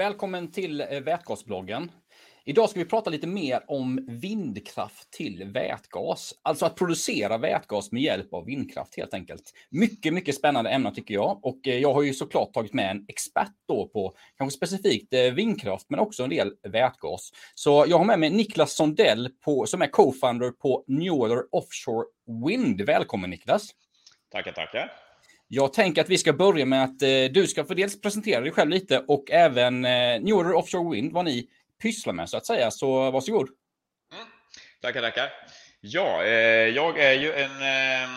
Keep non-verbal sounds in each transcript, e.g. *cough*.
Välkommen till eh, Vätgasbloggen. Idag ska vi prata lite mer om vindkraft till vätgas. Alltså att producera vätgas med hjälp av vindkraft helt enkelt. Mycket, mycket spännande ämne tycker jag. Och eh, jag har ju såklart tagit med en expert då på kanske specifikt eh, vindkraft, men också en del vätgas. Så jag har med mig Niklas Sondell på, som är co-founder på Newler Offshore Wind. Välkommen Niklas! Tackar, tackar! Jag tänker att vi ska börja med att eh, du ska få dels presentera dig själv lite och även eh, New Order Offshore Wind, vad ni pysslar med så att säga. Så varsågod. Mm. Tackar, tackar. Ja, eh, jag är ju en eh,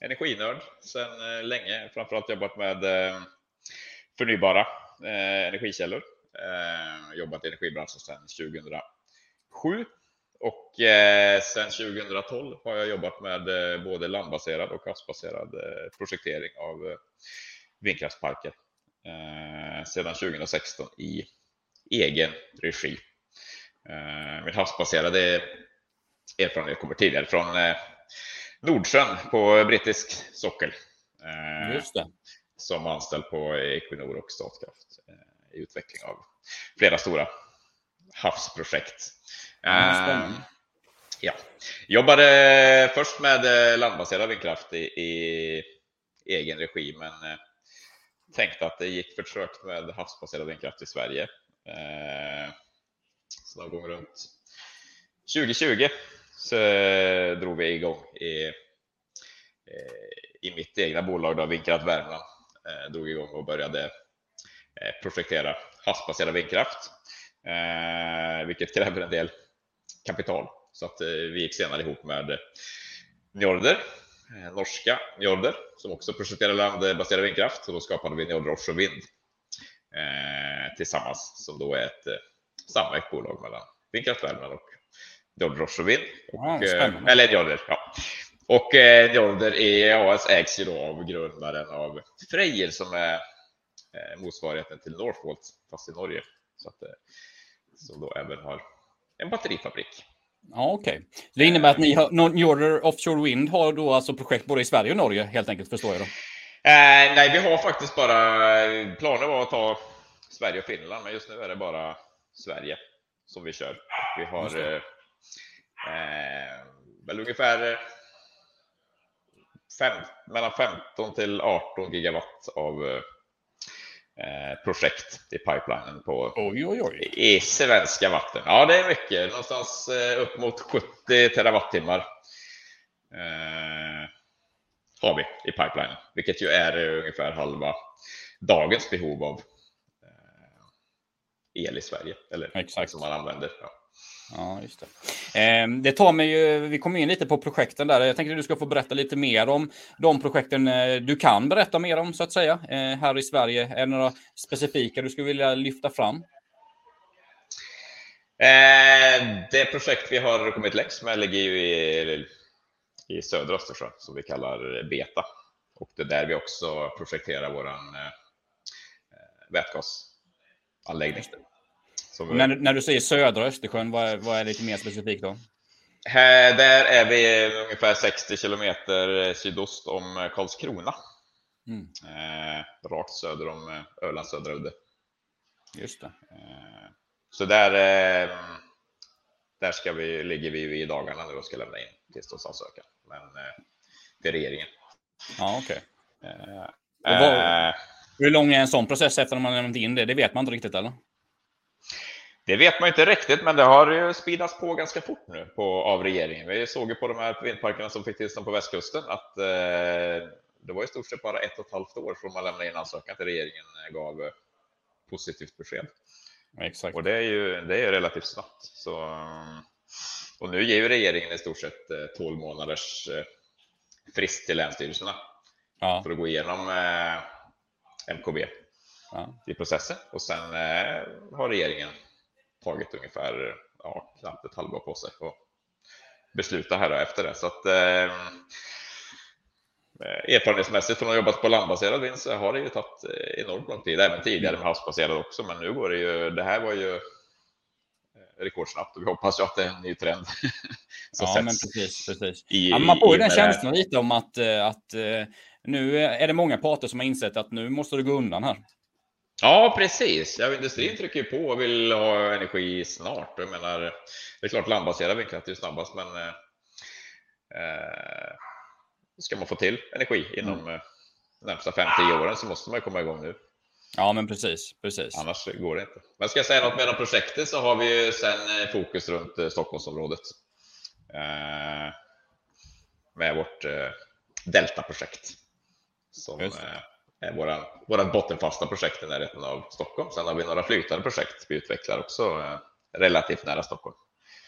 energinörd sedan eh, länge. Framförallt jobbat med eh, förnybara eh, energikällor. Eh, jobbat i energibranschen sedan 2007 och eh, sedan 2012 har jag jobbat med eh, både landbaserad och havsbaserad eh, projektering av eh, vindkraftsparker. Eh, sedan 2016 i egen regi. Eh, min havsbaserade erfarenhet kommer tidigare från eh, Nordsjön på brittisk sockel. Just det. Som anställd på Equinor och Statkraft i utveckling av flera stora havsprojekt. Uh, ja. Jobbade först med eh, landbaserad vindkraft i, i egen regi, men uh, tänkte att det gick för trögt med havsbaserad vindkraft i Sverige. Så någon gång runt 2020 så drog vi igång i, i mitt egna bolag, då, Vindkraft Värmland, drog igång och började projektera havsbaserad vindkraft, vilket kräver en del kapital. Så att eh, vi gick senare ihop med Njorder, eh, norska Njorder, som också projekterar landbaserad vindkraft. Och då skapade vi Njorder Offshore Vind eh, tillsammans, som då är ett eh, samverkt bolag mellan Vindkraft Värmland och Njorder Offshore Vind. Och, ja, eh, eller Njorder, ja. Och eh, Njorder EAS ägs ju då av grundaren av Freyr som är eh, motsvarigheten till Northvolt, fast i Norge. Så att, eh, som då även har en batterifabrik. Ja, Okej. Okay. Det innebär att ni har, Northern Offshore Wind har då alltså projekt både i Sverige och Norge helt enkelt, förstår jag då? Eh, nej, vi har faktiskt bara... Planen var att ta Sverige och Finland, men just nu är det bara Sverige som vi kör. Vi har eh, eh, väl ungefär eh, fem, mellan 15 till 18 gigawatt av Eh, projekt i pipelinen på oj, oj, oj. i svenska vatten. Ja, det är mycket. Någonstans eh, upp mot 70 terawattimmar eh, har vi i pipelinen, vilket ju är ungefär halva dagens behov av eh, el i Sverige, eller Exakt. som man använder. Ja. Ja, just det. Eh, det tar mig ju, vi kommer in lite på projekten där. Jag tänkte att du ska få berätta lite mer om de projekten eh, du kan berätta mer om så att säga eh, här i Sverige. Är det några specifika du skulle vilja lyfta fram? Eh, det projekt vi har kommit längst med ligger ju i, i södra Östersjön som vi kallar Beta. Och det är där vi också projekterar vår eh, eh, vätgasanläggning. Som... När, när du säger södra Östersjön, vad vad är lite mer specifikt då? Här, där är vi ungefär 60 kilometer sydost om Karlskrona. Mm. Eh, rakt söder om eh, Ölands södra udde. Just det. Eh, så där, eh, där ska vi, ligger vi i dagarna nu och ska lämna in tillståndsansökan men, eh, till regeringen. Ja, okej. Okay. Eh, hur lång är en sån process efter att man lämnat in det? Det vet man inte riktigt eller? Det vet man inte riktigt, men det har ju speedats på ganska fort nu på, av regeringen. Vi såg ju på de här vindparkerna som fick tillstånd på västkusten att eh, det var i stort sett bara ett och ett halvt år från man lämnade in ansökan till regeringen gav eh, positivt besked. Exakt. Och det är ju det är relativt snabbt. Så, och nu ger ju regeringen i stort sett 12 eh, månaders eh, frist till länsstyrelserna ja. för att gå igenom eh, MKB ja. i processen. Och sen eh, har regeringen tagit ungefär ja, knappt ett halvår på sig att besluta här efter det. Så att, eh, erfarenhetsmässigt från att ha jobbat på landbaserad vind så har det ju tagit eh, enormt lång tid, även tidigare med havsbaserad också, men nu går det ju, det här var ju eh, rekordsnabbt och vi hoppas ju att det är en ny trend. *laughs* ja, men precis. precis. I, ja, man får ju den känslan lite om att, eh, att nu är det många parter som har insett att nu måste det gå undan här. Ja, precis. Ja, industrin trycker på och vill ha energi snart. Jag menar, det är klart landbaserad vindkraft är snabbast, men eh, eh, ska man få till energi inom mm. närmsta 5-10 åren så måste man komma igång nu. Ja, men precis. precis. Annars går det inte. Men ska jag säga något mer om projektet så har vi ju sen eh, fokus runt eh, Stockholmsområdet. Eh, med vårt eh, Delta-projekt. Som eh, våra, våra bottenfasta projekt i närheten av Stockholm. Sen har vi några flytande projekt vi utvecklar också eh, relativt nära Stockholm.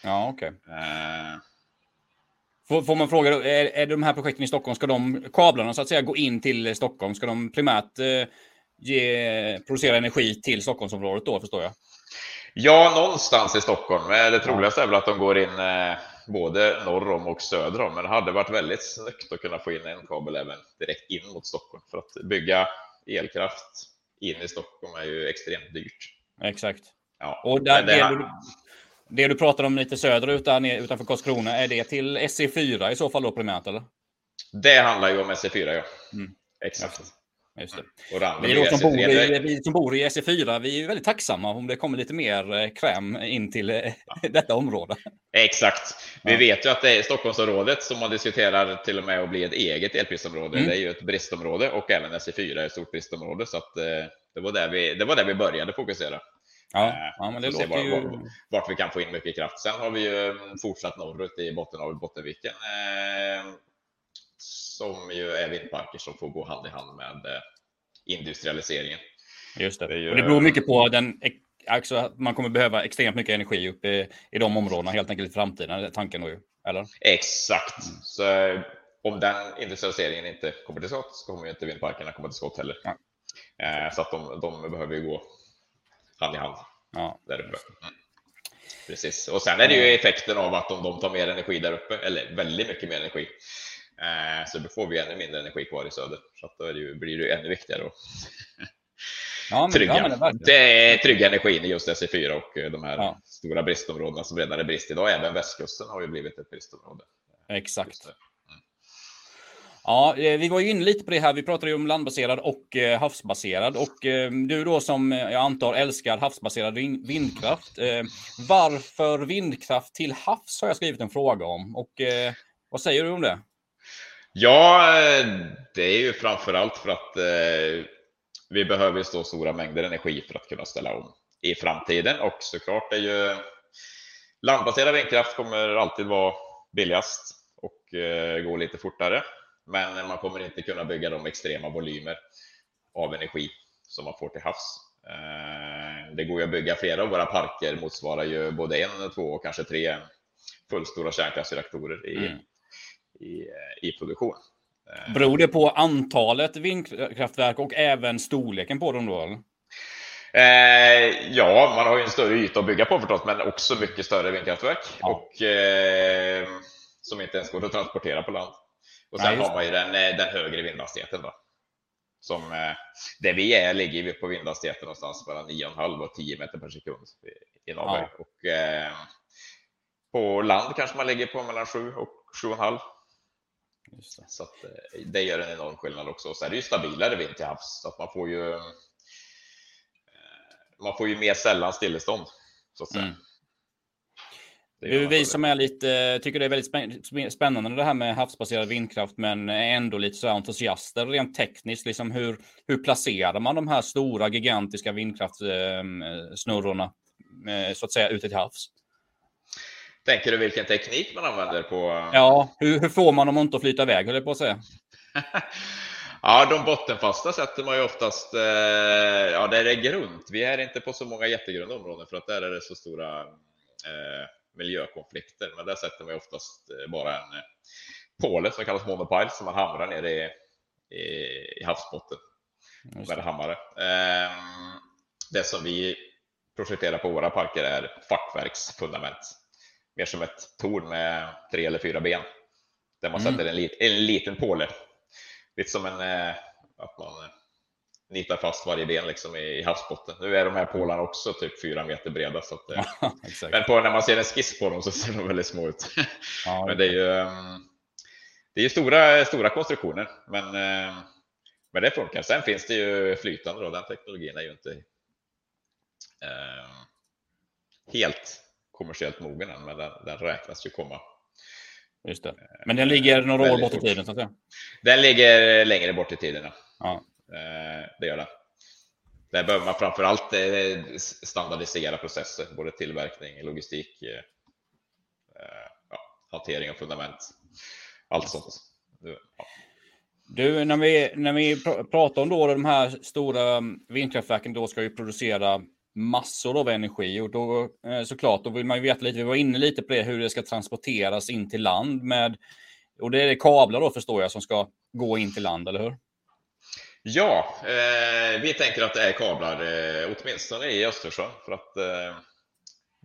Ja, okej. Okay. Eh, Får, får man fråga, är, är de här projekten i Stockholm, ska de kablarna så att säga gå in till Stockholm? Ska de primärt eh, ge, producera energi till Stockholmsområdet då, förstår jag? Ja, någonstans i Stockholm. Det troligaste är väl att de går in eh, både norr om och söder om. Men det hade varit väldigt snyggt att kunna få in en kabel även direkt in mot Stockholm. För att bygga elkraft in i Stockholm är ju extremt dyrt. Exakt. Ja, och där, det, det, det du pratar om lite söderut, där, utanför Karlskrona, är det till SE4 i så fall då primärt? Eller? Det handlar ju om SE4, ja. Mm. Exakt. Just det. Mm. Vi, som bor i, vi som bor i SE4, vi är väldigt tacksamma om det kommer lite mer eh, kräm in till eh, ja. *laughs* detta område. Exakt. Vi ja. vet ju att det är Stockholmsområdet som man diskuterar till och med att bli ett eget elprisområde. Mm. Det är ju ett bristområde och även SE4 är ett stort bristområde. Så att, eh, det, var där vi, det var där vi började fokusera. Ja, ja men det låter var, ju... Vart vi kan få in mycket kraft. Sen har vi ju fortsatt norrut i botten av Bottenviken. Som ju är vindparker som får gå hand i hand med eh, industrialiseringen. Just det. det, ju... och det beror mycket på den Alltså, man kommer behöva extremt mycket energi uppe i, i de områdena helt enkelt i framtiden, tanken då eller? Exakt. Så eh, om den industrialiseringen inte kommer till skott så kommer ju inte vindparkerna komma till skott heller. Ja. Eh, så att de, de behöver ju gå hand i hand ja. där uppe. Mm. Precis. Och sen är det ju effekten av att om de tar mer energi där uppe, eller väldigt mycket mer energi, eh, så då får vi ännu mindre energi kvar i söder. Så att då det ju, blir det ju ännu viktigare att ja, trygga. Ja, det, trygga energin i just SE4 och eh, de här ja. stora bristområdena som redan är brist idag. Även västkusten har ju blivit ett bristområde. Exakt. Ja, eh, vi var ju inne lite på det här. Vi pratade ju om landbaserad och havsbaserad. Och du då som jag antar älskar havsbaserad vindkraft. Varför vindkraft till havs har jag skrivit en fråga om. Och vad säger du om det? Ja, eh, det är ju framför allt för att eh, vi behöver så stora mängder energi för att kunna ställa om i framtiden. Och såklart är ju landbaserad vindkraft kommer alltid vara billigast och eh, gå lite fortare. Men man kommer inte kunna bygga de extrema volymer av energi som man får till havs. Eh, det går ju att bygga flera av våra parker motsvarar ju både en, två och kanske tre fullstora kärnkraftsreaktorer i, mm i, i produktion. Eh, Beror det på antalet vindkraftverk och även storleken på dem då? Eh, ja, man har ju en större yta att bygga på förstås, men också mycket större vindkraftverk ja. och eh, som inte ens går att transportera på land. Och sen ja, har man ju den, eh, den högre vindhastigheten då. Som, eh, där vi är ligger vi på vindhastigheten någonstans mellan 9,5 och 10 meter per sekund i Norrberg. Ja. Och, eh, på land kanske man ligger på mellan 7 och 7,5. Så att, eh, det gör en enorm skillnad också. Och så är det ju stabilare vind till havs, så att man får ju man får ju mer sällan stillestånd. Så att säga. Mm. Det är vi som är lite, tycker det är väldigt spännande det här med havsbaserad vindkraft, men är ändå lite så entusiaster rent tekniskt. Liksom hur, hur placerar man de här stora gigantiska vindkraftsnurrorna eh, så att säga ute till havs? Tänker du vilken teknik man använder på? Ja, hur, hur får man dem inte att flyta iväg, höll jag på att säga. *laughs* ja, de bottenfasta sätter man ju oftast, eh, ja, där är grunt. Vi är inte på så många jättegrunda områden för att där är det så stora eh, miljökonflikter. Men där sätter man oftast eh, bara en eh, påle som kallas monopile som man hamrar ner i, i, i havsbotten med hammare. Ehm, det som vi projekterar på våra parker är fackverksfundament. Mer som ett torn med tre eller fyra ben där man mm. sätter en, lit, en liten påle. Lite som en, eh, att man nitar fast varje ben liksom i havsbotten. Nu är de här pålarna också typ fyra meter breda. Så att, *laughs* men på, när man ser en skiss på dem så ser de väldigt små ut. *laughs* Ja, men det är ju ehm, det är stora, stora konstruktioner. Men, ehm, men det funkar. Sen finns det ju flytande. Då. Den teknologin är ju inte helt kommersiellt mogen än, men den, den räknas ju komma. Just det. Men den ligger några år bort i tiden? Så att säga. Den ligger längre bort i tiden, ja. ja. Det gör den. Där behöver man framför allt standardisera processer, både tillverkning, logistik, ja, hantering av fundament, allt sånt. Ja. Du, när vi, när vi pratar om då de här stora vindkraftverken då ska ju producera massor av energi och då eh, såklart, då vill man ju veta lite, vi var inne lite på det, hur det ska transporteras in till land med, och det är kablar då förstår jag som ska gå in till land, eller hur? Ja, eh, vi tänker att det är kablar, eh, åtminstone i Östersjön, för att eh,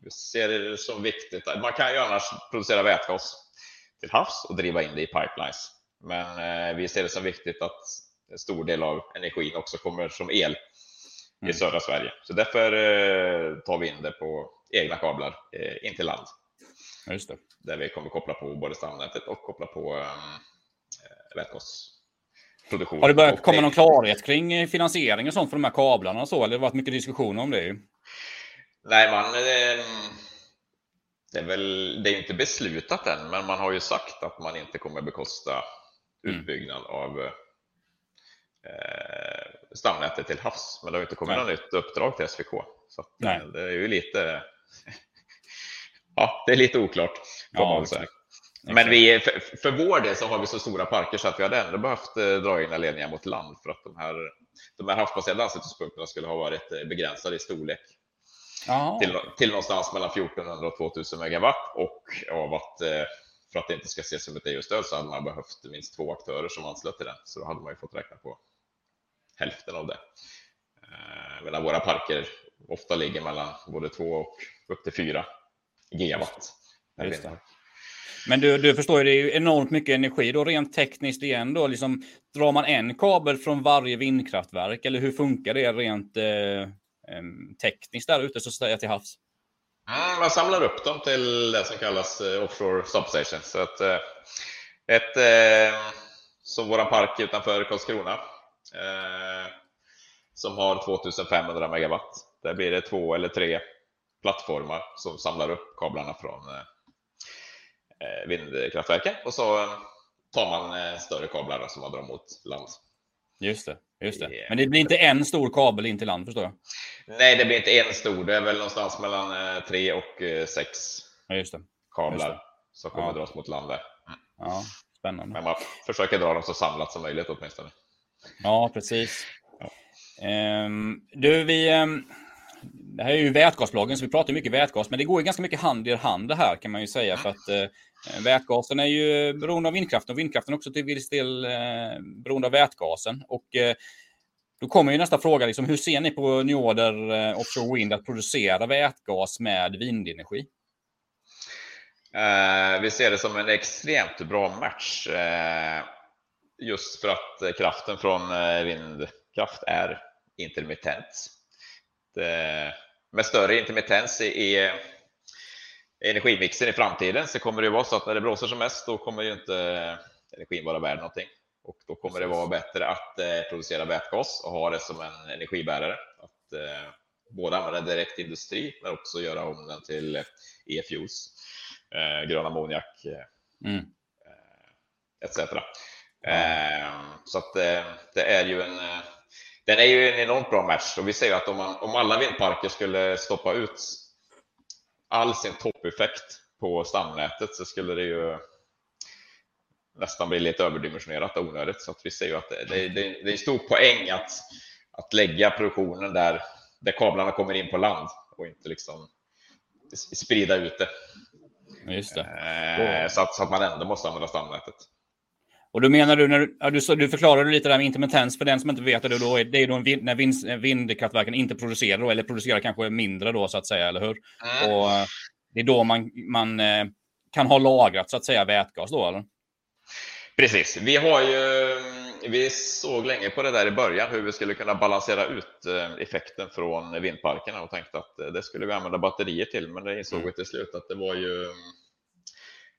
vi ser det som viktigt. Man kan ju annars producera vätgas till havs och driva in det i pipelines. Men eh, vi ser det som viktigt att en stor del av energin också kommer som el i södra Sverige. Så därför eh, tar vi in det på egna kablar eh, in till land. Just det. Där vi kommer koppla på både stamnätet och koppla på eh, vätgasproduktion. Har det börjat komma någon klarhet kring finansiering och sånt för de här kablarna och så? Eller har det varit mycket diskussioner om det? Nej, man, det är väl det är inte beslutat än, men man har ju sagt att man inte kommer bekosta mm. utbyggnad mm. av stamnätet till havs. Men det har inte kommit något nytt uppdrag till SVK. Så att, det är ju lite, *laughs* ja, det är lite oklart. Ja, Men vi, för, för vår del så har vi så stora parker så att vi hade ändå behövt eh, dra in ledningar mot land för att de här, de här havsbaserade anslutningspunkterna skulle ha varit eh, begränsade i storlek. Till, till någonstans mellan 1400 och 2000 megawatt och av att eh, för att det inte ska ses som ett EU-stöd så hade man behövt minst två aktörer som anslöt till den. Så då hade man ju fått räkna på hälften av det. Eh, medan våra parker ofta ligger mellan både två och upp till fyra gigawatt. Men du, du förstår, det är ju enormt mycket energi då rent tekniskt igen då. Liksom, drar man en kabel från varje vindkraftverk eller hur funkar det rent eh, tekniskt där ute så att säga till havs? Mm, man samlar upp dem till det som kallas eh, offshore substation. Så att, eh, ett, eh, som vår park utanför Karlskrona som har 2500 megawatt. Där blir det två eller tre plattformar som samlar upp kablarna från vindkraftverken och så tar man större kablar som man drar mot land. Just det. Just det. Men det blir inte en stor kabel in till land förstår jag? Nej, det blir inte en stor. Det är väl någonstans mellan eh, tre och eh, sex ja, just det. kablar just det. som kommer ja. dras mot land där. Ja, spännande. Men man försöker dra dem så samlat som möjligt åtminstone. Ja, precis. Ja. Um, du, vi... Um, det här är ju vätgasbloggen, så vi pratar mycket vätgas, men det går ju ganska mycket hand i hand det här kan man ju säga. För att eh, Vätgasen är ju beroende av vindkraften och vindkraften också till viss del eh, beroende av vätgasen. Och, eh, då kommer ju nästa fråga, liksom, hur ser ni på New Order eh, Offshore Wind att producera vätgas med vindenergi? Eh, vi ser det som en extremt bra match. Eh, Eh, just för att eh, kraften från eh, vindkraft är intermittent. Det, med större intermittens i, i energimixen i framtiden så kommer det vara så att när det blåser som mest då kommer ju inte energin vara värd någonting. Och då kommer det vara bättre att eh, producera vätgas och ha det som en energibärare. Att eh, både använda direkt industri men också göra om den till e-fuels, eh, grön ammoniak eh, mm. Eh, etc. Mm. så att eh, det är ju en den är ju en enormt bra match och vi ser att om, man, om alla vindparker skulle stoppa ut all sin toppeffekt på stamnätet så skulle det ju nästan bli lite överdimensionerat och onödigt. Så att vi ser ju att det, det, det, det är en stor poäng att, att lägga produktionen där, där kablarna kommer in på land och inte liksom sprida ut det. Just det. Eh, så, att, så att man ändå måste använda stamnätet. Och då menar du, när du, ja, du, du förklarade lite där med intermittens för den som inte vet det, då är, det är då vind, när vind, vindkraftverken inte producerar då, eller producerar kanske mindre då så att säga, eller hur? Mm. Och eh, det är då man, man eh, kan ha lagrat så att säga vätgas då, eller? Precis. Vi har ju, vi såg länge på det där i början, hur vi skulle kunna balansera ut eh, effekten från vindparkerna och tänkte att det skulle vi använda batterier till, men det insåg mm. vi till slut att det var ju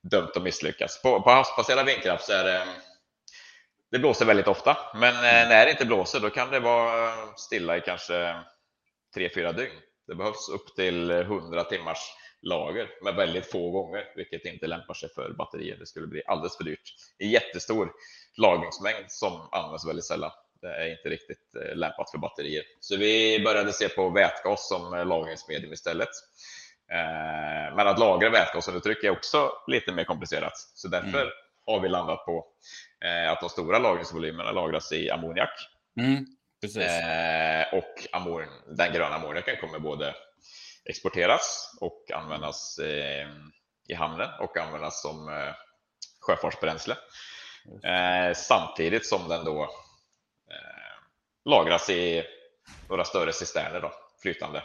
dömt att misslyckas. På, på havsbaserad vindkraft så är det det blåser väldigt ofta, men eh, mm. när det inte blåser då kan det vara stilla i kanske tre fyra dygn. Det behövs upp till 100 timmars lager med väldigt få gånger, vilket inte lämpar sig för batterier. Det skulle bli alldeles för dyrt. En jättestor lagringsmängd som används väldigt sällan. Det är inte riktigt eh, lämpat för batterier. Så vi började se på vätgas som eh, lagringsmedium istället. Eh, men att lagra vätgasundertryck är också lite mer komplicerat. Så därför mm. har vi landat på att de stora lagringsvolymerna lagras i ammoniak. Mm, och ammon den gröna ammoniaken kommer både exporteras och användas i hamnen och användas som sjöfartsbränsle. Samtidigt som den då lagras i några större cisterner då, flytande.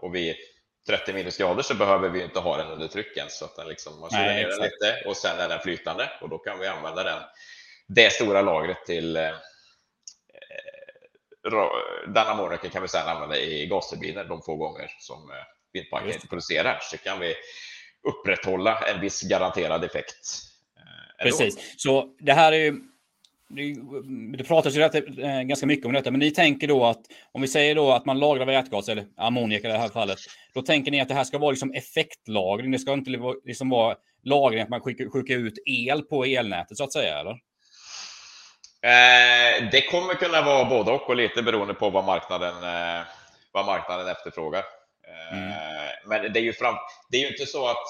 Eh, och vid 30 minusgrader så behöver vi inte ha den under tryck ens, så att den liksom, man kyler ner den lite och sen är den flytande och då kan vi använda den, det stora lagret till eh, den ammoniaken kan vi sedan använda i gasturbiner de få gånger som eh, vindparken inte producerar, så kan vi upprätthålla en viss garanterad effekt. Precis, så det här är ju det pratas ju rätt, eh, ganska mycket om detta, men ni tänker då att om vi säger då att man lagrar vätgas eller ammoniak i det här fallet, då tänker ni att det här ska vara liksom effektlagring. Det ska inte liksom vara lagring att man skickar, skickar ut el på elnätet så att säga, eller? Eh, det kommer kunna vara både och och lite beroende på vad marknaden, eh, vad marknaden efterfrågar. Eh, mm. Men det är ju fram, det är ju inte så att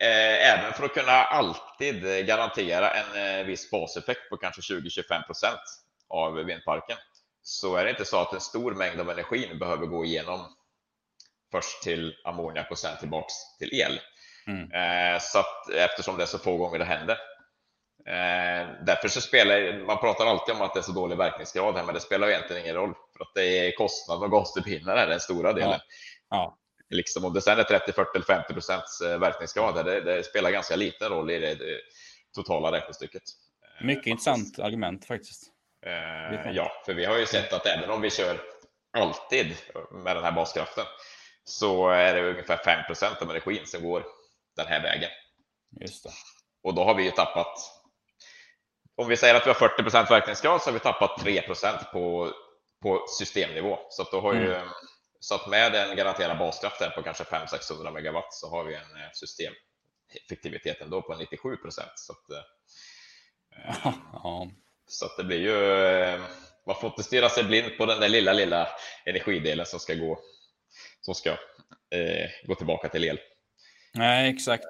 även för att kunna alltid garantera en eh, viss baseffekt på kanske 20-25 procent av vindparken så är det inte så att en stor mängd av energin behöver gå igenom först till ammoniak och sen tillbaks till el. Mm. Eh, så att, eftersom det är så få gånger det händer. Därför så spelar man pratar alltid om att det är så dålig verkningsgrad här, men det spelar egentligen ingen roll för att det är kostnaden och gasturbiner är den stora delen. Ja. Ja. Liksom, om det sen är 30, 40 eller 50 procents eh, verkningsgrad, det, det, spelar ganska liten roll i det, det totala räknestycket. Eh, Mycket intressant argument faktiskt. Eh, ja, för vi har ju sett att även om vi kör alltid med den här baskraften så är det ungefär 5 procent av energin som går den här vägen. Just det. Och då har vi ju tappat. Om vi säger att vi har 40 procent verkningsgrad så har vi tappat 3 procent på, på systemnivå. Så då har mm. ju så att med en garanterad baskraft på kanske 500-600 megawatt så har vi en eh, systemeffektivitet ändå på 97 procent. Så, att, eh, ja. så att det blir ju, eh, man får inte stirra sig blind på den där lilla, lilla energidelen som ska gå, som ska eh, gå tillbaka till el. Nej, exakt.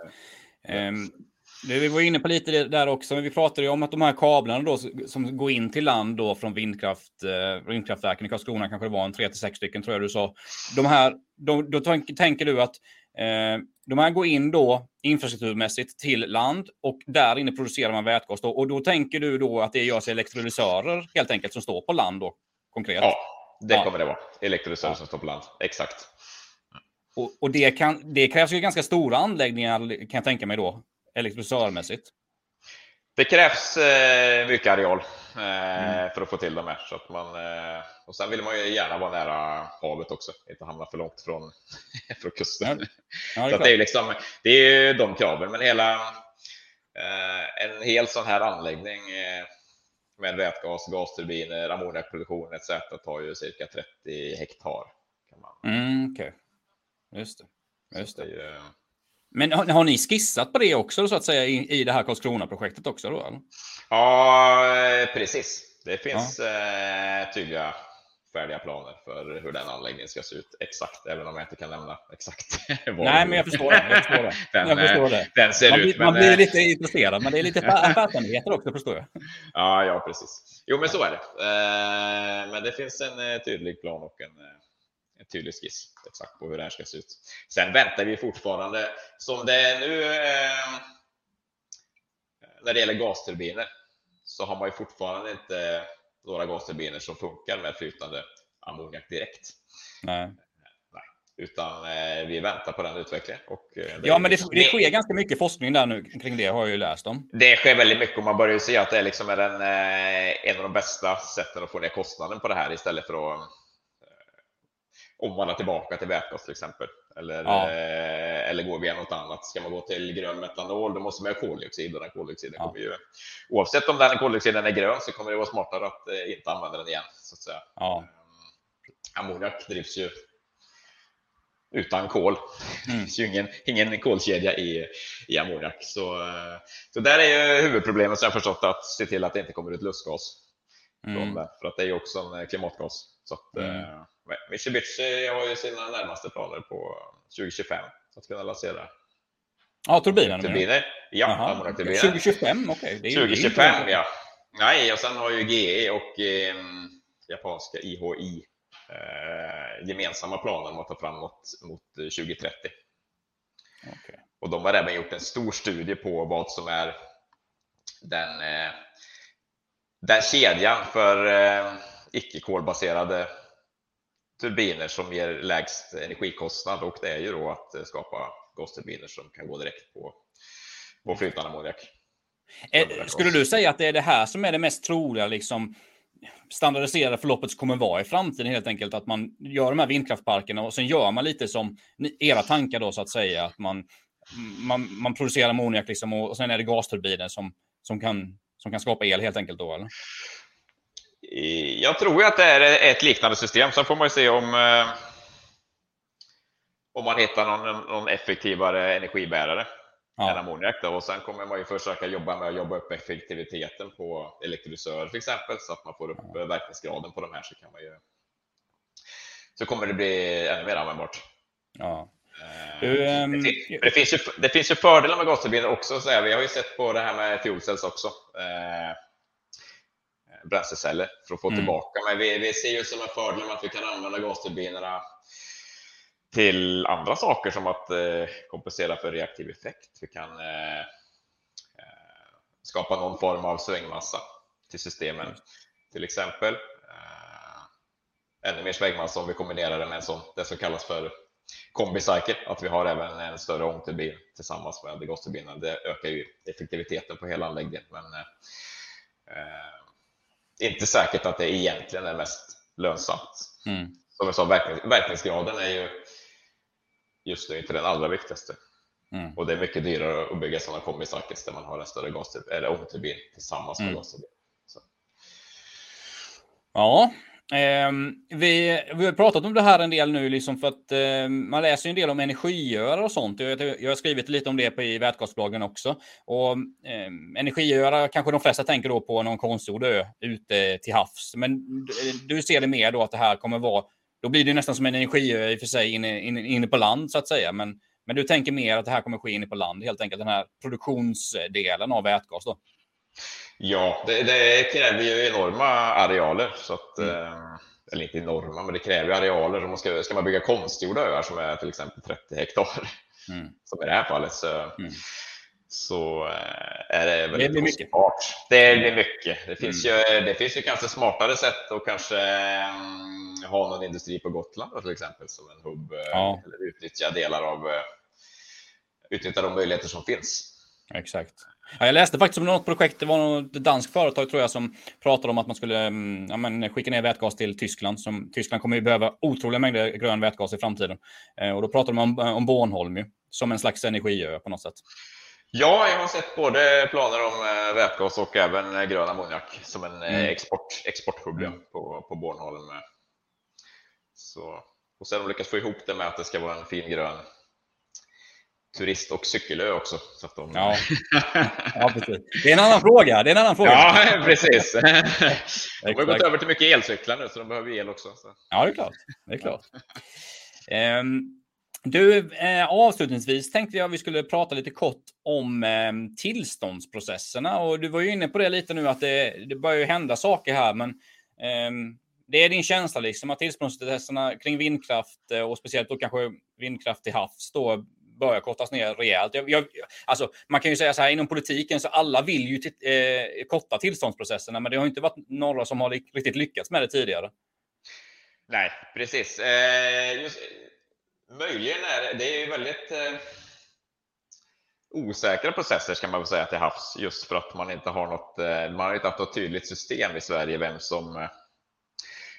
Um, vi var inne på lite där också, men vi pratade ju om att de här kablarna då som går in till land då från vindkraft, eh, vindkraftverken i Karlskrona kanske det var en 3 till 6 stycken tror jag du sa. De här, då, då tänker du att eh, de här går in då infrastrukturmässigt till land och där inne producerar man vätgas då. Och då tänker du då att det görs elektrolysörer helt enkelt som står på land då konkret? Ja, det kommer det vara. Elektrolysörer ja. som står på land, exakt. Och, och det, kan, det krävs ju ganska stora anläggningar kan jag tänka mig då elektrolysörmässigt? Det krävs eh, mycket areal eh, mm. för att få till de här. Så att man, eh, och sen vill man ju gärna vara nära havet också, inte hamna för långt från, *laughs* från kusten. Ja. Ja, det, är så det, är liksom, det är ju de kraven, men hela eh, en hel sån här anläggning eh, med vätgas, gasturbiner, ammoniakproduktion etc. tar ju cirka 30 hektar. Kan man. Mm, okay. Just det. Just det. Men har, har, ni skissat på det också så att säga i, i det här Karlskrona-projektet också? Då, eller? Ja, eh, precis. Det finns ja. eh, tydliga färdiga planer för hur den anläggningen ska se ut exakt, även om jag inte kan nämna exakt. *laughs* Nej, men jag förstår det. Jag förstår det. *laughs* den, jag förstår det. Den ser man, ut, man blir eh, lite intresserad, men det är lite affärshemligheter *laughs* också, förstår jag. Ja, ja, precis. Jo, men så är det. Men det finns en tydlig plan och en en tydlig skiss exakt på hur det här ska se ut. Sen väntar vi fortfarande, som det är nu eh, när det gäller gasturbiner, så har man ju fortfarande inte några gasturbiner som funkar med flytande ammoniak direkt. Nej. Utan eh, vi väntar på den utvecklingen. Och, eh, ja, men det, det sker ganska mycket forskning där nu kring det har jag ju läst om. Det sker väldigt mycket och man börjar ju se att det liksom är en, eh, en av de bästa sätten att få ner kostnaden på det här istället för att omvandla tillbaka till vätgas till exempel. Eller, ja. eh, eller går via något annat. Ska man gå till grön metanol, då måste man ha koldioxid och den koldioxiden ja. kommer ju, oavsett om den koldioxiden är grön så kommer det vara smartare att eh, inte använda den igen. Så att säga. Ja. ammoniak drivs ju utan kol. Mm. Det finns ju ingen, ingen kolkedja i, i ammoniak. Så, så där är ju huvudproblemet, som jag förstått, att se till att det inte kommer ut lustgas. Mm. För att det är ju också en klimatgas. Så att, mm. Eh, Mitsubishi har ju sina närmaste planer på 2025 att kunna lansera Ja, turbinen? Turbiner. Ja, turbiner. 2025, okej. Okay. 2025, ja. Nej, och sen har ju GE och eh, japanska IHI eh, gemensamma planer om att ta fram något mot 2030. Okay. Och de har även gjort en stor studie på vad som är den, eh, den kedjan för eh, icke-kolbaserade turbiner som ger lägst energikostnad och det är ju då att skapa gasturbiner som kan gå direkt på, på flytande ammoniak. Eh, skulle du säga att det är det här som är det mest troliga liksom, standardiserade förloppet som kommer vara i framtiden helt enkelt? Att man gör de här vindkraftparkerna och sen gör man lite som era tankar då så att säga. Att man, man, man producerar ammoniak liksom och, och sen är det gasturbiner som, som, kan, som kan skapa el helt enkelt då eller? Jag tror att det är ett liknande system. Sen får man ju se om eh, om man hittar någon, någon effektivare energibärare ja. än ammoniak. Och sen kommer man ju försöka jobba med att jobba upp effektiviteten på elektrolysörer till exempel så att man får upp ja. verkningsgraden på de här så kan man ju så kommer det bli ännu mer användbart. Ja. Eh, um, det, det, finns ju, det finns ju fördelar med gasturbiner också. Så här, vi har ju sett på det här med fuel cells också. Eh, bränsleceller för att få mm. tillbaka. Men vi, vi ser ju som en fördel med att vi kan använda gasturbinerna till andra saker som att eh, kompensera för reaktiv effekt. Vi kan eh, eh, skapa någon form av svängmassa till systemen till exempel. ännu mer svängmassa om vi kombinerar det med sån, det som kallas för kombicycle, att vi har även en större ångturbin tillsammans med gasturbinen. Det ökar ju effektiviteten på hela anläggningen, men eh, inte säkert att det egentligen är mest lönsamt. Mm. Som jag sa, verkningsgraden är ju just nu inte den allra viktigaste. Mm. Och det är mycket dyrare att bygga sådana kombisackets där man har en större gasturbin eller ångturbin tillsammans med mm. gasturbin. Ja, Ehm, vi, vi har pratat om det här en del nu, liksom för att eh, man läser en del om energiöar och sånt. Jag, jag har skrivit lite om det på, i vätgasbloggen också. Och eh, energiöar kanske de flesta tänker då på någon konstgjord ö ute till havs. Men du ser det mer då att det här kommer vara då blir det nästan som en energiö i och för sig inne, inne, inne på land så att säga. Men, men du tänker mer att det här kommer ske inne på land, helt enkelt den här produktionsdelen av vätgas då? Ja, det, det kräver ju enorma arealer. Så att, mm. Eh, eller inte enorma, men det kräver arealer. Om man ska, ska man bygga konstgjorda öar som är till exempel 30 hektar, mm. som i det här fallet, så, mm. så eh, är det väldigt det mycket. Det blir mycket. Det finns, mm. ju, det finns ju kanske smartare sätt att kanske ha någon industri på Gotland till exempel som en hubb eh, ja. eller utnyttja delar av utnyttja de möjligheter som finns. Exakt. Ja, jag läste faktiskt om något projekt, det var något danskt företag tror jag som pratade om att man skulle mm, ja, men, skicka ner vätgas till Tyskland. Som, Tyskland kommer ju behöva otroliga mängder grön vätgas i framtiden. Eh, och då pratade man om, om Bornholm ju, som en slags energiö på något sätt. Ja, jag har sett både planer om eh, vätgas och även grön ammoniak som en mm. export, exporthubb mm. på, på Bornholm. Så, och sen har de lyckats få ihop det med att det ska vara en fin grön turist och cykelö också. Så att de... ja. ja, precis. Det är en annan fråga. Det är en annan fråga. Ja, *laughs* precis. *laughs* de har gått över till mycket elcyklar nu, så de behöver el också. Så. Ja, det är klart. Det är klart. Um, du, eh, avslutningsvis tänkte jag vi skulle prata lite kort om eh, tillståndsprocesserna. Och du var ju inne på det lite nu att det, det börjar ju hända saker här, men eh, det är din känsla liksom att tillståndsprocessen kring vindkraft eh, och speciellt då kanske vindkraft till havs då börjar kortas ner rejält. Jag, jag, alltså, man kan ju säga så här inom politiken så alla vill ju eh, korta tillståndsprocesserna, men det har inte varit några som har riktigt lyckats med det tidigare. Nej, precis. Eh, just, möjligen är det, det är ju väldigt eh, osäkra processer ska man väl säga till havs just för att man inte har något, eh, man har inte haft något tydligt system i Sverige vem som eh,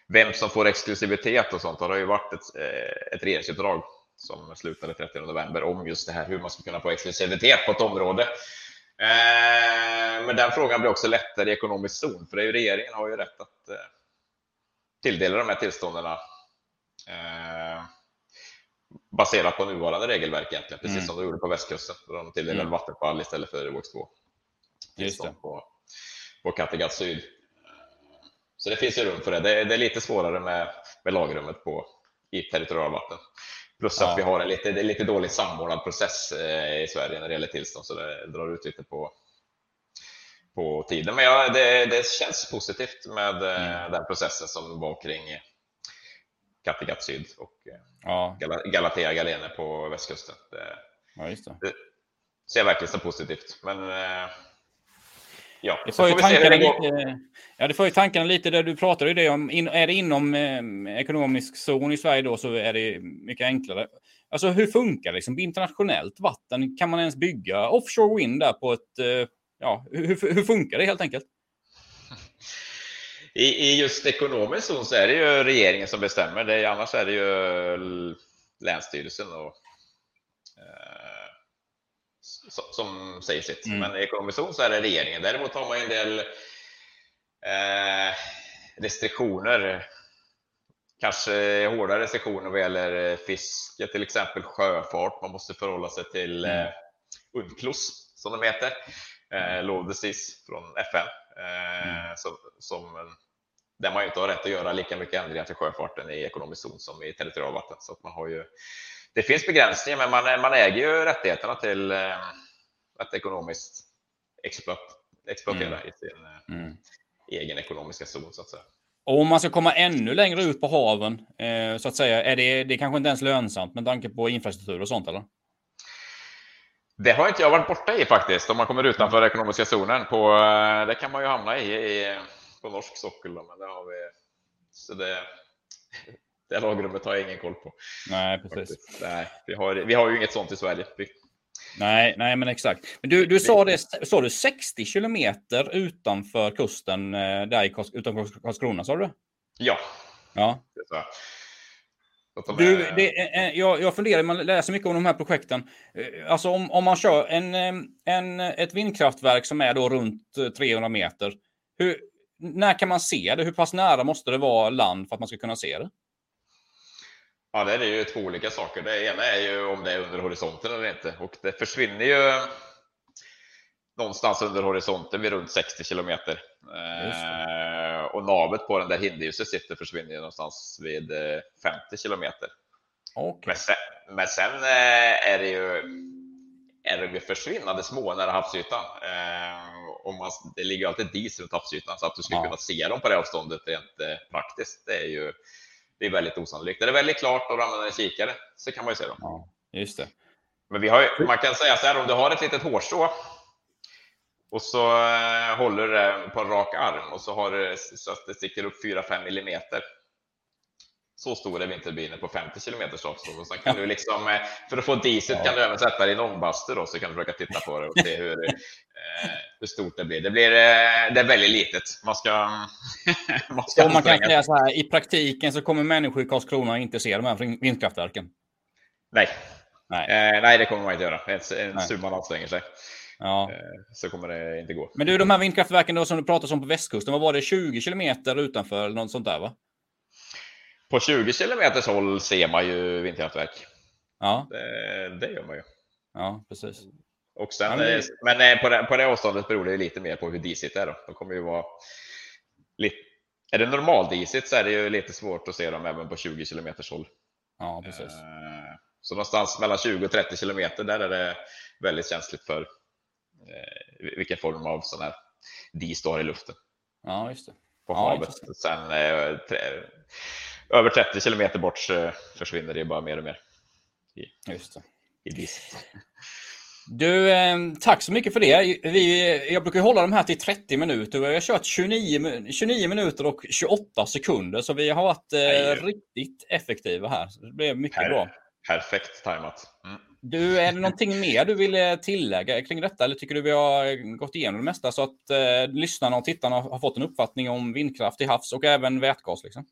vem som får exklusivitet och sånt. Det har ju varit ett, eh, ett regeringsuppdrag som slutade 30 november om just det här hur man ska kunna få exklusivitet på ett område. Eh, men den frågan blir också lättare i ekonomisk zon, för det är ju, regeringen har ju rätt att eh, tilldela de här tillstånden Eh, baserat på nuvarande regelverk egentligen, precis mm. som de gjorde på västkusten. Då de tilldelade mm. Vattenfall istället för OX2. Just det. På, på Kattegatt Syd. Så det finns ju rum för det. Det är, det är lite svårare med, med lagrummet på, i territorialvatten. Plus ja. att vi har en lite, lite dåligt samordnad process eh, i Sverige när det gäller tillstånd, så det drar ut lite på, på tiden. Men ja, det, det känns positivt med eh, mm. den processen som var kring Kattegatt Syd och eh, ja. Galatea Galene på västkusten. Det, ja, det. det ser verkligen som positivt. Men Ja, det får ju tankarna lite, ja, det får ju tankarna lite där du pratar ju det om. är det inom eh, ekonomisk zon i Sverige då så är det mycket enklare. Alltså hur funkar det liksom internationellt vatten? Kan man ens bygga offshore wind där på ett... Eh, ja, hur, hur funkar det helt enkelt? I, I just ekonomisk zon så är det ju regeringen som bestämmer. Det, annars är det ju Länsstyrelsen och som säger sitt. Mm. Men i ekonomisk zon så är det regeringen. Däremot har man en del eh, restriktioner. Kanske hårda restriktioner vad gäller fiske, till exempel sjöfart. Man måste förhålla sig till mm. eh, UNCLOS som de heter. Eh, Law Disease från FN. Eh, mm. som, som, där man inte har rätt att göra lika mycket ändringar till sjöfarten i ekonomisk zon som i territorialvatten. Så att man har ju det finns begränsningar, men man, man äger ju rättigheterna till eh, att ekonomiskt exploat, exploatera mm. i sin eh, mm. egen ekonomiska zon, så att säga. Och om man ska komma ännu längre ut på haven, eh, så att säga, är det, det kanske inte ens lönsamt med tanke på infrastruktur och sånt, eller? Det har inte jag varit borta i faktiskt, om man kommer utanför ekonomiska zonen. På, eh, det kan man ju hamna i, i på norsk sockel, men det har vi. Så det, det lagrummet har jag ingen koll på. Nej, precis. Nej, vi har, vi har ju inget sånt i Sverige. Nej, nej, men exakt. Men du, du sa det, sa du 60 kilometer utanför kusten eh, där i, utanför Karlskrona, sa du? Ja. Ja. Du, det, jag, jag funderar, man läser mycket om de här projekten. Eh, alltså om, om man kör en, eh, en, ett vindkraftverk som är då runt 300 meter. Hur, när kan man se det? Hur pass nära måste det vara land för att man ska kunna se det? Ja, det är ju två olika saker. Det ena är ju om det är under horisonten eller inte och det försvinner ju någonstans under horisonten vid runt 60 kilometer. Eh, och navet på den där hindljuset sitter försvinner ju någonstans vid 50 eh, kilometer. Okay. Men sen, men sen eh, är det ju är de försvinnande små nära havsytan. Eh, och man, det ligger alltid dis runt havsytan så att du skulle ja. kunna se dem på det avståndet rent eh, praktiskt. Det är ju det är väldigt osannolikt. Är det väldigt klart och du använder en kikare så kan man ju se dem. Ja, just det. Men vi har man kan säga så här, om du har ett litet hårstrå och så eh, håller det på en rak arm och så har det så att det sticker upp 4-5 millimeter så stor är vindturbinen på 50 km avstånd. Och sen kan du liksom, eh, för att få diset kan du även sätta en ångbastu då, så kan du försöka titta på det och se hur, hur stort det blir. Det, blir, eh, det är väldigt litet. Man ska... *laughs* man, ska ja, man kan säga så här, i praktiken så kommer människor i Karlskrona inte se de här vindkraftverken. Nej. Nej. Eh, nej, det kommer man inte göra. En, en summan anstränger sig. Ja. Så kommer det inte gå. Men du, de här vindkraftverken då som du pratade om på västkusten, vad var det, 20 kilometer utanför eller något sånt där va? På 20 kilometers håll ser man ju vindkraftverk. Ja. Det, det gör man ju. Ja, precis. Och sen, men, men eh, på, det, på det avståndet beror det lite mer på hur disigt det är. Då. De kommer ju vara lite, är det normaldisigt så är det ju lite svårt att se dem även på 20 kilometers håll. Ja, precis. Eh, så någonstans mellan 20 och 30 kilometer där är det väldigt känsligt för eh, vilken form av sån här dis du har i luften. Ja, just det. På ja, havet. Sen över 30 kilometer bort så försvinner det bara mer och mer. I, Just det. I dis. *laughs* Du, eh, tack så mycket för det. Vi, jag brukar hålla de här till 30 minuter. Vi har kört 29, 29 minuter och 28 sekunder, så vi har varit eh, riktigt effektiva här. Det blev mycket per, bra. Perfekt tajmat. Mm. Du, är det någonting mer du vill tillägga kring detta? Eller tycker du vi har gått igenom det mesta så att eh, lyssnarna och tittarna har fått en uppfattning om vindkraft till havs och även vätgas? Liksom?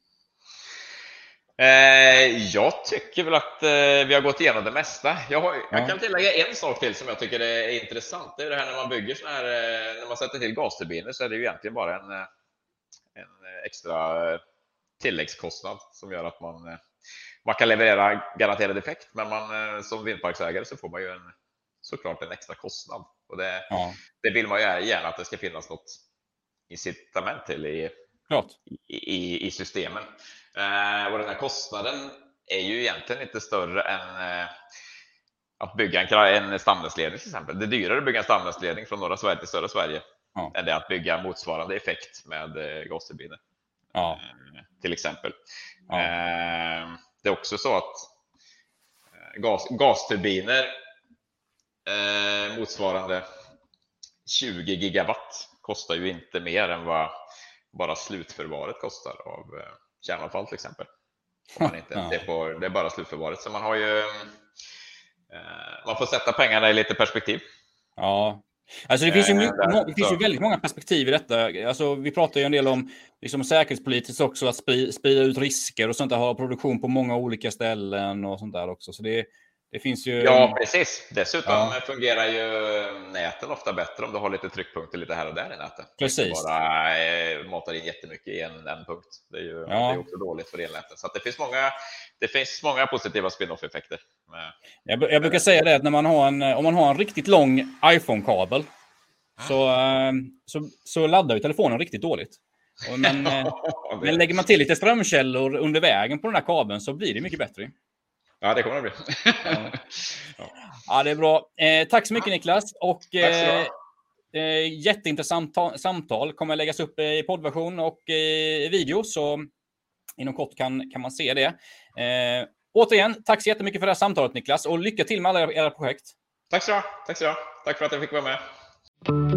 Eh, jag tycker väl att eh, vi har gått igenom det mesta. Jag, har, jag, kan tillägga en sak till som jag tycker är intressant. Det är det här när man bygger såna här, eh, när man sätter till gasturbiner så är det ju egentligen bara en, en extra tilläggskostnad som gör att man man kan leverera garanterad effekt, men man, som vindparksägare så får man ju en, såklart en extra kostnad. Och det, ja. det vill man ju gärna att det ska finnas något incitament till i, i, i, systemen. Eh, och den här kostnaden är ju egentligen inte större än eh, att bygga en, en stamnätsledning till exempel. Det är dyrare att bygga en stamnätsledning från norra Sverige till södra Sverige ja. än det att bygga motsvarande effekt med eh, gasturbiner. Ja. Eh, till exempel. Ja. Eh, det är också så att eh, gas, gasturbiner motsvarande 20 gigawatt kostar ju inte mer än vad bara slutförvaret kostar av kärnavfall till exempel. man inte ja. det, på, det är bara slutförvaret. Så man har ju man får sätta pengarna i lite perspektiv. Ja, Alltså det finns, ju, det finns ju väldigt många perspektiv i detta. Alltså vi pratar ju en del om liksom säkerhetspolitiskt också, att sprida ut risker och sånt där, ha produktion på många olika ställen och sånt där också. Så det, det finns ju... Ja, precis. Dessutom ja. fungerar ju näten ofta bättre om du har lite tryckpunkter lite här och där i nätet. Precis. bara eh, matar in jättemycket i en, en punkt. Det är ju ja. det är också dåligt för elnäten. Så det, finns många, det finns många positiva spin-off-effekter. Jag, jag, brukar säga det att när man har en, om man har en riktigt lång iPhone-kabel så, eh, så, så laddar ju telefonen riktigt dåligt. Men, *laughs* men lägger man till lite strömkällor under vägen på den här kabeln så blir det mycket bättre. Ja, det kommer det bli. *laughs* ja. ja, det är bra. Eh, tack så mycket Niklas. Och, eh, eh, jätteintressant samtal. Kommer att läggas upp i poddversion och i video. Så inom kort kan, kan man se det. Eh, återigen, tack så jättemycket för det här samtalet Niklas. Och lycka till med alla era projekt. Tack så du Tack så du Tack för att jag fick vara med.